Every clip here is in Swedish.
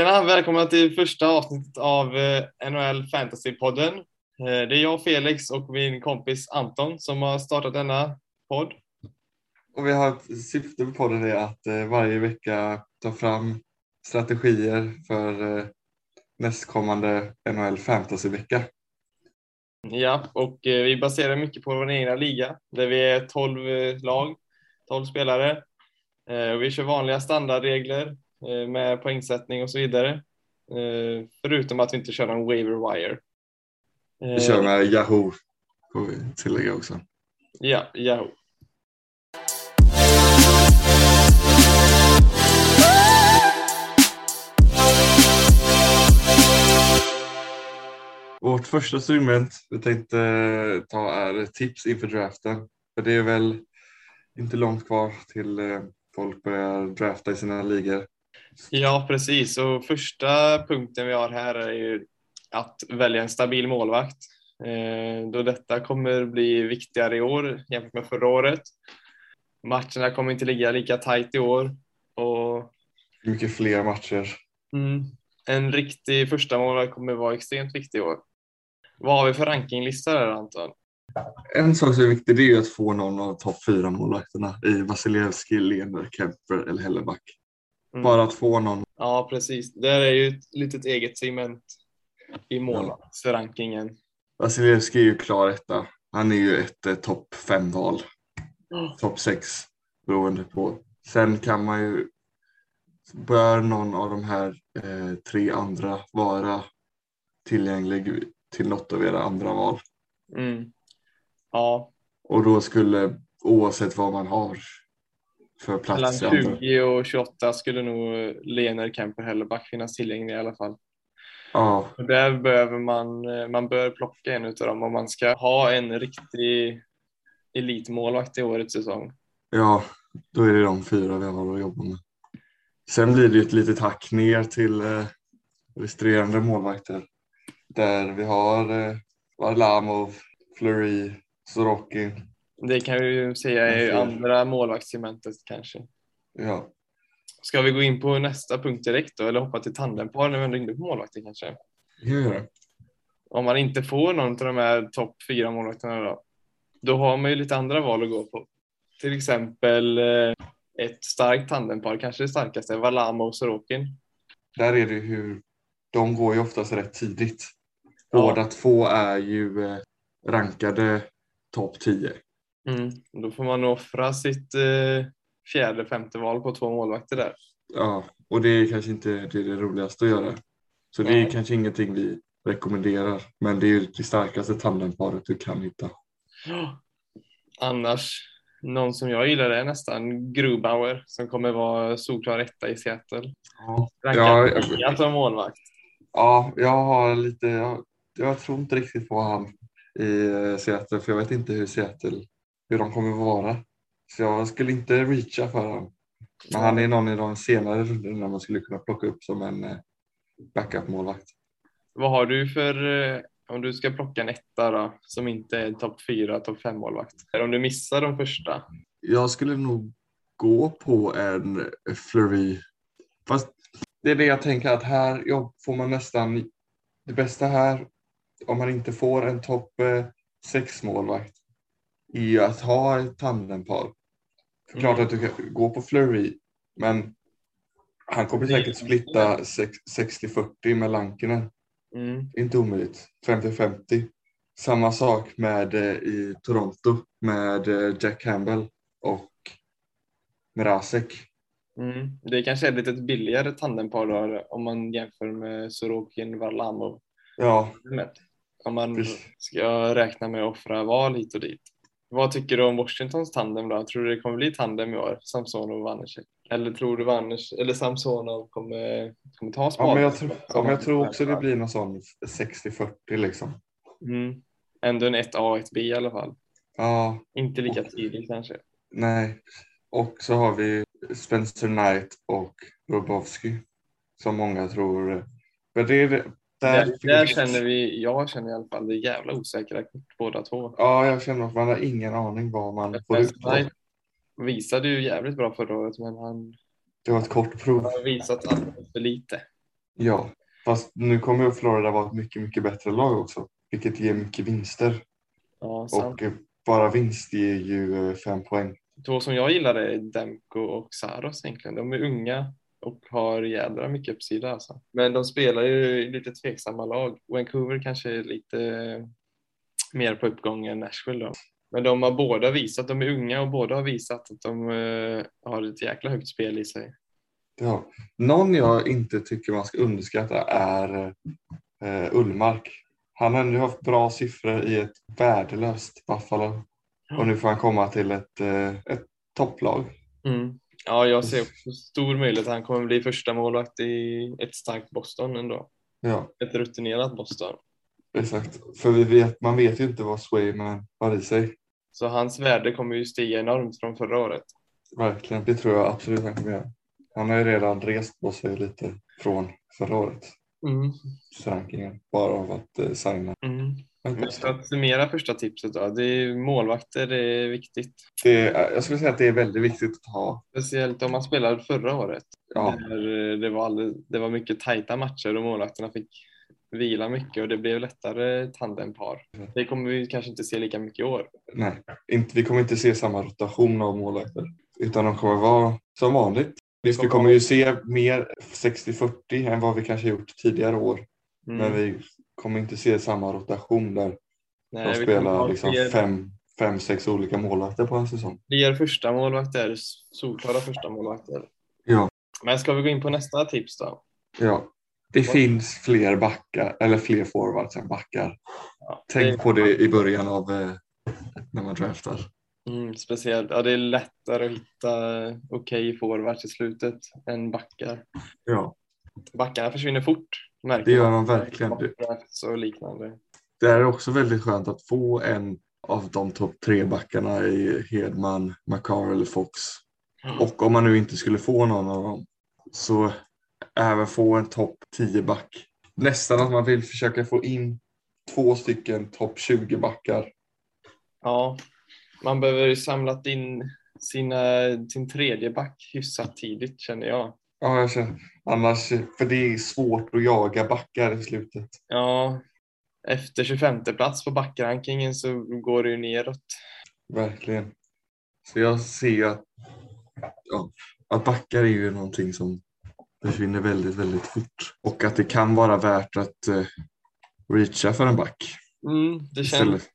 Tjena, välkomna till första avsnittet av eh, NHL Fantasy-podden. Eh, Det är jag, Felix, och min kompis Anton som har startat denna podd. Och vi har ett syfte med podden är att eh, varje vecka ta fram strategier för nästkommande NHL Fantasy-vecka. Ja, och vi baserar mycket på vår egna liga där vi är 12 eh, lag, 12 spelare. Vi kör vanliga standardregler med poängsättning och så vidare. Eh, Förutom att vi inte kör någon waiver wire. Vi Eh, kör med Yahoo, får vi tillägga också. Ja, Yahoo. Vårt första segment vi tänkte eh, ta är tips inför draften. För det är väl inte långt kvar till eh, folk börjar drafta i sina ligor. Ja, precis. Och första punkten vi har här är ju att välja en stabil målvakt. Eh, Då detta kommer bli viktigare i år jämfört med förra året. Matcherna kommer inte ligga lika tajt i år. Och Mycket fler matcher. mm, en riktig första målvakt kommer vara extremt viktig i år. Vad har vi för rankinglista där Anton? En sak som är viktig det är att få någon av topp fyra målvakterna i Vasilevski, Lener, Kemper eller Helleback. Mm. Bara att få någon. Ja, precis. Det är ju ett litet eget segment i målvaktsrankingen. Vasilevski är ju klar etta. Han är ju ett eh, topp fem val. Topp sex beroende på. Sen kan man ju. Bör någon av de här eh, tre andra vara tillgänglig till något av era andra val. Mm. Ja, Och då skulle oavsett vad man har för Mellan plats i andra. 20 och 28 skulle nog Lener, Kemper, Helleback finnas tillgängliga i alla fall. Ja, Och där behöver man, man bör plocka en utav dem om man ska ha en riktig elitmålvakt i årets säsong. ja, då är det de fyra vi har att jobba med. Sen blir det ett litet hack ner till eh, resterande målvakter. Där vi har eh, Varlamov, Fleury, Sorokin. Det kan vi ju säga är andra målvaktssegmentet kanske. Ja, Ska vi gå in på nästa punkt direkt då eller hoppa till tandempar när vi ändå är inne på målvakter kanske? det. Om man inte får någon av de här topp fyra målvakterna då, då har man ju lite andra val att gå på. Till exempel eh, ett starkt tandempar, kanske det starkaste, Valamo och Sorokin. Där är det hur de går ju oftast rätt tidigt. Ja. Båda två är ju eh, rankade topp 10. Mm. Då får man offra sitt eh, fjärde, femte val på två målvakter där. Ja, och det är kanske inte det, är det roligaste att göra. Så det är Nej. kanske ingenting vi rekommenderar. Men det är det starkaste tandemparet du kan hitta. Annars, någon som jag gillar är nästan Grubauer som kommer vara solklar etta i Seattle. Ja, Rankad Ja, som målvakt. ja jag har lite, jag, jag tror inte riktigt på han i eh, Seattle för jag vet inte hur Seattle, hur de kommer vara. Så jag skulle inte reacha för honom. Men han är någon i de senare rundorna man skulle kunna plocka upp som en eh, backup-målvakt. Vad har du för, eh, om du ska plocka en etta då, som inte är topp fyra, topp fem målvakt? Eller om du missar de första? Jag skulle nog gå på en Flurry. Fast det är det jag tänker att här ja, får man nästan det bästa här om man inte får en topp eh, sex målvakt är ju att ha ett tandempar. För Klart Mm. att du kan gå på Flurry men han kommer säkert splitta sex- 60-40 med Lankinen. Mm. Inte omöjligt. 50-50. Samma sak med eh, i Toronto med eh, Jack Campbell och Mrazek. Mm. Det kanske är lite ett billigare tandempar då, om man jämför med Sorokin, Varlamov. Ja, Om man ska räkna med att offra val hit och dit. Vad tycker du om Washingtons tandem då? Tror du det kommer bli tandem i år? Samsonov och Vanecek? Eller tror du Vaners, eller Samsonov kommer, kommer ta ja spaden? men jag, tror, ja, men jag tror också det blir någon sån 60-40 liksom. Mm. Ändå en 1A och 1B i alla fall. Ja, Inte lika tidigt kanske. nej. Och så har vi Spencer Knight och Robowski som många tror. Men det är det, där, Där, där känner vi, jag känner i alla fall, det är jävla osäkra kort båda två. Ja, jag känner att man har ingen aning vad man får ut. Knight visade ju jävligt bra förra året men han Det var ett kort prov. har visat alldeles för lite. Ja, fast nu kommer ju Florida vara ett mycket, mycket bättre lag också, vilket ger mycket vinster. Ja, sant. Och bara vinst ger ju eh, fem poäng. Två som jag gillar är Demko och Saros egentligen. De är unga och har jädra mycket uppsida alltså. Men de spelar ju i lite tveksamma lag. Vancouver kanske är lite mer på uppgång än Nashville då. Men de har båda visat, de är unga och båda har visat att de eh, har ett jäkla högt spel i sig. Ja. Någon jag inte tycker man ska underskatta är eh, Ullmark. Han har ändå haft bra siffror i ett värdelöst Buffalo. Och nu får han komma till ett, eh, ett topplag. Mm. Ja, jag ser också stor möjlighet att han kommer bli första målvakt i ett starkt Boston ändå. Ja, Ett rutinerat Boston. exakt. För vi vet, man vet ju inte vad Swayman har i sig. Så hans värde kommer ju stiga enormt från förra året. Verkligen, det tror jag absolut han kommer göra. Han har ju redan rest på sig lite från förra årets Mm. Bara av att eh, signa. Mm. Men för att summera första tipset då. Det är målvakter, det är viktigt. Det, är- jag skulle säga att det är väldigt viktigt att ha. Speciellt om man spelade förra året. Ja, Där det, var alldeles, det var mycket tajta matcher och målvakterna fick vila mycket och det blev lättare tandempar. Det kommer vi kanske inte se lika mycket i år. nej, inte, vi kommer inte se samma rotation av målvakter. Utan de kommer vara som vanligt. Vi kommer ju se mer 60-40 än vad vi kanske gjort tidigare år. Mm. Men vi kommer inte se samma rotation där Nej, de spelar liksom fler, fem, fem, sex olika målvakter på en säsong. fler första målvakter, solklara första målvakter. Ja. Men ska vi gå in på nästa tips då? Ja, det finns fler backar eller fler forwards än backar. Ja, Tänk det- på det i början av eh, när man draftar. Mm, speciellt, ja det är lättare att hitta okej forwards i slutet än backar. Ja, Backarna försvinner fort. märker det gör man. man verkligen. Och liknande. Det är också väldigt skönt att få en av de topp tre backarna i Hedman, Makar eller Fox. Och om man nu inte skulle få någon av dem så även få en topp 10 back. Nästan att man vill försöka få in två stycken topp 20 backar. Ja, man behöver samlat in sina, sin tredje back hyfsat tidigt känner jag. Ja, jag känner, annars, för det är svårt att jaga backar i slutet. Ja, efter 25 plats på backrankingen så går det ju neråt. Verkligen. Så jag ser att, ja, att backar är ju någonting som försvinner väldigt, väldigt fort. Och att det kan vara värt att eh, reacha för en back. Mm, det känns Istället.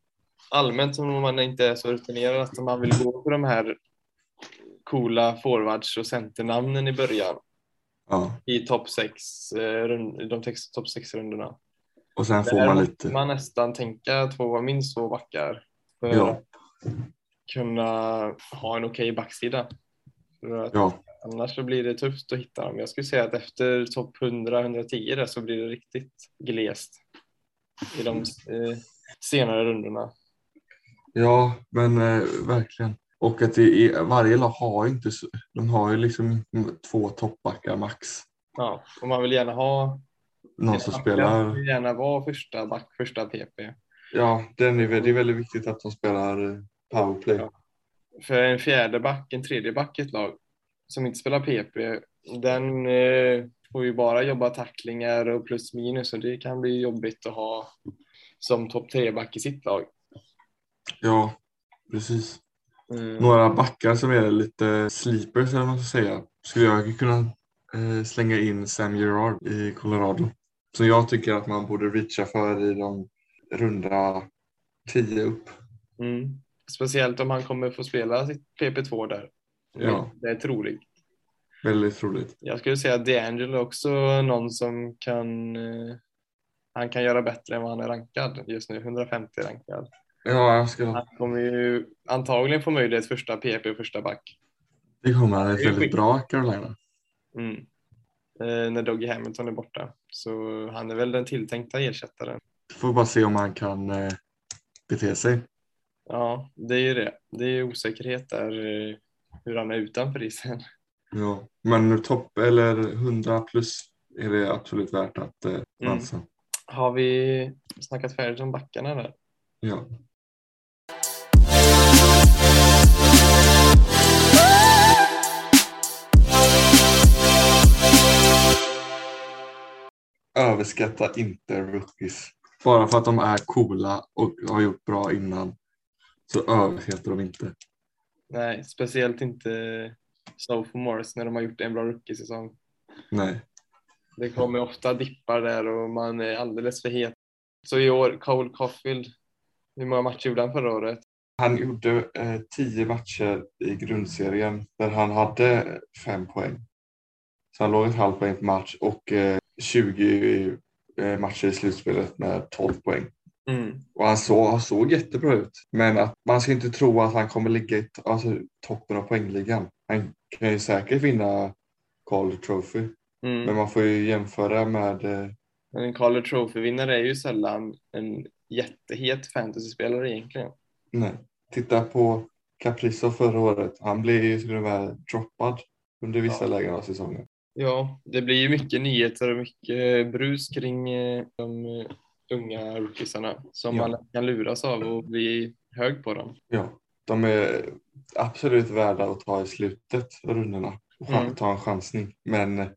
Allmänt som om man inte är så rutinerad att man vill gå på de här coola forwards och centernamnen i början Ja. i topp 6, eh, de topp 6-rundorna. Och sen får Där man lite, man nästan tänka två, minst två backar för Ja. att kunna ha en okej backsida. För att ja, Annars så blir det tufft att hitta dem. Jag skulle säga att efter topp 100-110 där så blir det riktigt glest i de eh, senare rundorna. Ja, men eh, verkligen. Och att det är, varje lag har inte, så- de har ju liksom två toppbackar max. Ja, och man vill gärna ha Någon som Man spelar, vill gärna vara första back, första PP. ja, den är, det är väldigt viktigt att de spelar eh, powerplay. Ja. För en fjärde back, en tredje back i ett lag som inte spelar PP, den eh, får ju bara jobba tacklingar och plus minus och det kan bli jobbigt att ha som topp tre back i sitt lag. Ja, precis. Mm. Några backar som är lite sleepers eller vad man ska säga. Skulle jag kunna eh, slänga in Sam Gerard i Colorado. Som jag tycker att man borde reacha för i de runda 10 upp. Mm. Speciellt om han kommer få spela sitt PP2 där. Ja. Det är troligt. Väldigt troligt. Jag skulle säga att DeAngelo är också någon som kan eh, han kan göra bättre än vad han är rankad just nu, 150 rankad. Ja, jag ska, Han kommer ju antagligen få möjlighet första PP och första back. det kommer han. Det är väldigt bra Carolina. Mm. Eh, när Dougie Hamilton är borta. Så han är väl den tilltänkta ersättaren. Får bara se om han kan eh, bete sig. Ja, det är ju det. Det är osäkerhet där eh, hur han är utanför isen. Ja. Men topp eller 100 plus är det absolut värt att eh, chansa. Har vi snackat färdigt om backarna där? Ja. Överskatta inte rookies. Bara för att de är coola och har gjort bra innan så överskattar de inte. Nej, speciellt inte sophomores när de har gjort en bra rookie-säsong. Nej. Det kommer ofta dippar där och man är alldeles för het. Så i år, Cole Caulfield, hur många matcher gjorde han förra året? Han gjorde eh, tio matcher i grundserien där han hade fem poäng. Så han låg ett halvt poäng per match och eh, 20 eh, matcher i slutspelet med 12 poäng. Mm. Och han såg, han såg jättebra ut. Men att man ska inte tro att han kommer ligga i alltså, toppen av poängligan. Han kan ju säkert vinna Calder Trophy. Mm. Men man får ju jämföra med eh, Men en Calder Trophy-vinnare är ju sällan en jättehet fantasyspelare egentligen. Nej. Titta på Caprizo förra året. Han blev ju till och med droppad under vissa Ja. lägen av säsongen. Ja, det blir ju mycket nyheter och mycket brus kring eh, de eh, unga rookiesarna som Ja. man kan luras av och bli hög på dem. Ja, de är absolut värda att ta i slutet av rundorna och Mm. ta en chansning. Men eh,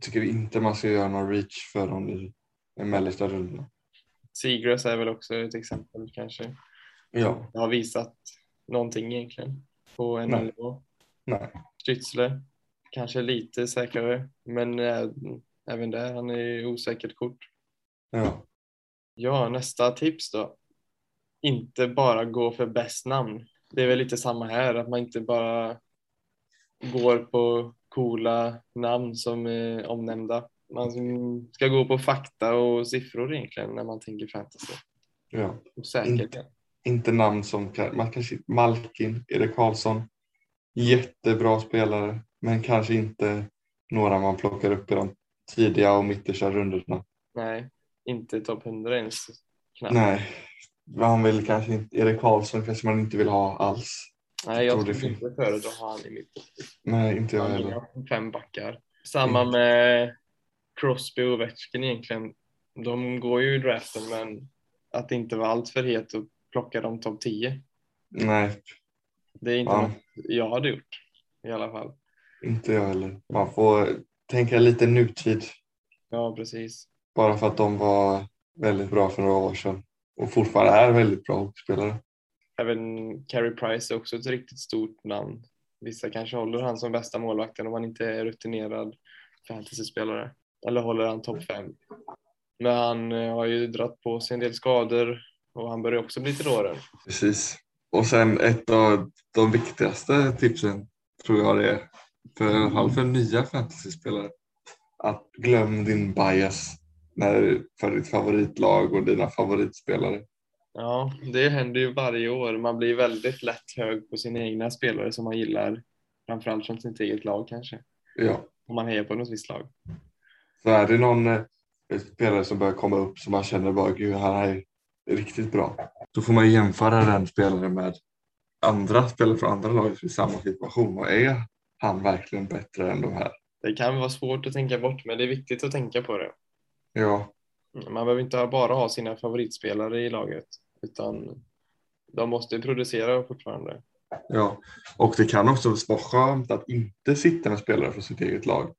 tycker inte man ska göra någon reach för dem i de mellersta rundorna. Seagrass är väl också ett exempel kanske. Ja, Det har visat någonting egentligen på en Nej. nivå. nej. Stützle kanske lite säkrare, men äh, även där han är osäkert kort. Ja, Ja, nästa tips då. Inte bara gå för bäst namn. Det är väl lite samma här, att man inte bara går på coola namn som är omnämnda. Man ska gå på fakta och siffror egentligen när man tänker fantasy. ja. Och säkerhet. Inte. Inte namn som man kanske, Malkin, Erik Karlsson. Jättebra spelare, men kanske inte några man plockar upp i de tidiga och mittersta rundorna. Nej, inte topp 100 ens. Knappt. Nej, man vill kanske inte, Erik Karlsson kanske man inte vill ha alls. Nej, jag tror det skulle finns- inte föredra att ha han i mitt Nej, inte jag Han heller. fem backar. Samma med Crosby och Ovechkin egentligen. De går ju i draften men att inte vara allt för het och plocka dem topp 10. Nej, Det är inte Ja. något jag hade gjort i alla fall. Inte jag heller. Man får tänka lite nutid. Ja, precis. Bara för att de var väldigt bra för några år sedan. Och fortfarande är väldigt bra hockeyspelare. Även Carey Price är också ett riktigt stort namn. Vissa kanske håller han som bästa målvakten om han inte är rutinerad fantasyspelare. Eller håller han topp 5. Men han eh, har ju dratt på sig en del skador och han börjar också bli till åren. Precis. Och sen ett av de viktigaste tipsen tror jag det är. För, I alla fall för nya fantasyspelare. Att glöm din bias när, för ditt favoritlag och dina favoritspelare. Ja, det händer ju varje år. Man blir väldigt lätt hög på sina egna spelare som man gillar. Framförallt från sitt eget lag kanske. Ja, Om man hejar på något visst lag. så är det någon eh, spelare som börjar komma upp som man känner bara gud han är riktigt bra. Då får man jämföra den spelaren med andra spelare från andra lag i samma situation och är han verkligen bättre än de här? Det kan vara svårt att tänka bort, men det är viktigt att tänka på det. Ja, Man behöver inte bara ha sina favoritspelare i laget, utan de måste producera fortfarande. ja. Och det kan också vara skönt att inte sitta med spelare från sitt eget lag.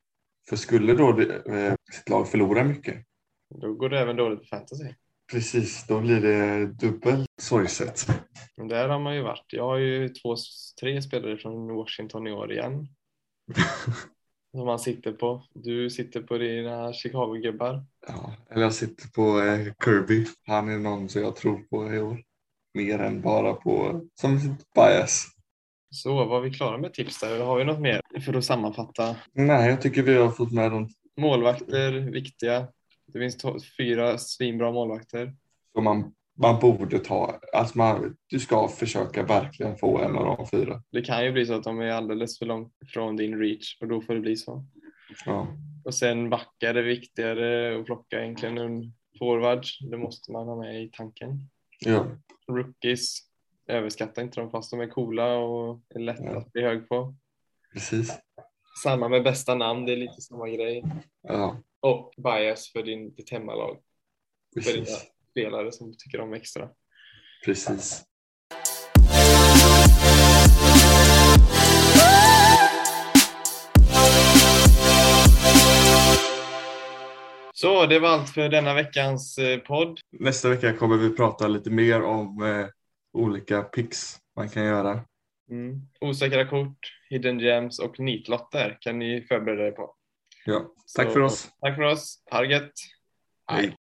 För skulle då det, eh, sitt lag förlora mycket, Då går det även dåligt på fantasy. Precis, då blir det dubbelt sorgset. Men där har man ju varit. Jag har ju två, tre spelare från Washington i år igen. Som man sitter på. Du sitter på dina Chicago-gubbar. Ja, eller jag sitter på eh, Kirby. Han är någon som jag tror på i år. Mer än bara på som bias. Så var vi klara med tips där? Har vi något mer för att sammanfatta? Nej, jag tycker vi har fått med dem Målvakter, viktiga. Det finns fyra svinbra målvakter. som man, man borde ta. Alltså man, du ska försöka verkligen få en av de fyra. Det kan ju bli så att de är alldeles för långt från din reach och då får det bli så. Ja, Och sen backar är viktigare att plocka egentligen än forwards. Det måste man ha med i tanken. ja, Rookies, överskatta inte dem fast de är coola och är lätta Ja. att bli hög på. precis. Samma med bästa namn, det är lite samma grej. Ja, och bias för din, ditt hemmalag. Precis. För dina spelare som tycker om extra. Precis. Så det var allt för denna veckans eh, podd. Nästa vecka kommer vi prata lite mer om eh, olika picks man kan göra. Mm. Osäkra kort, hidden gems och nitlotter kan ni förbereda er på. Ja, tack Så, för oss. Tack för oss. Ha det gött. Hej.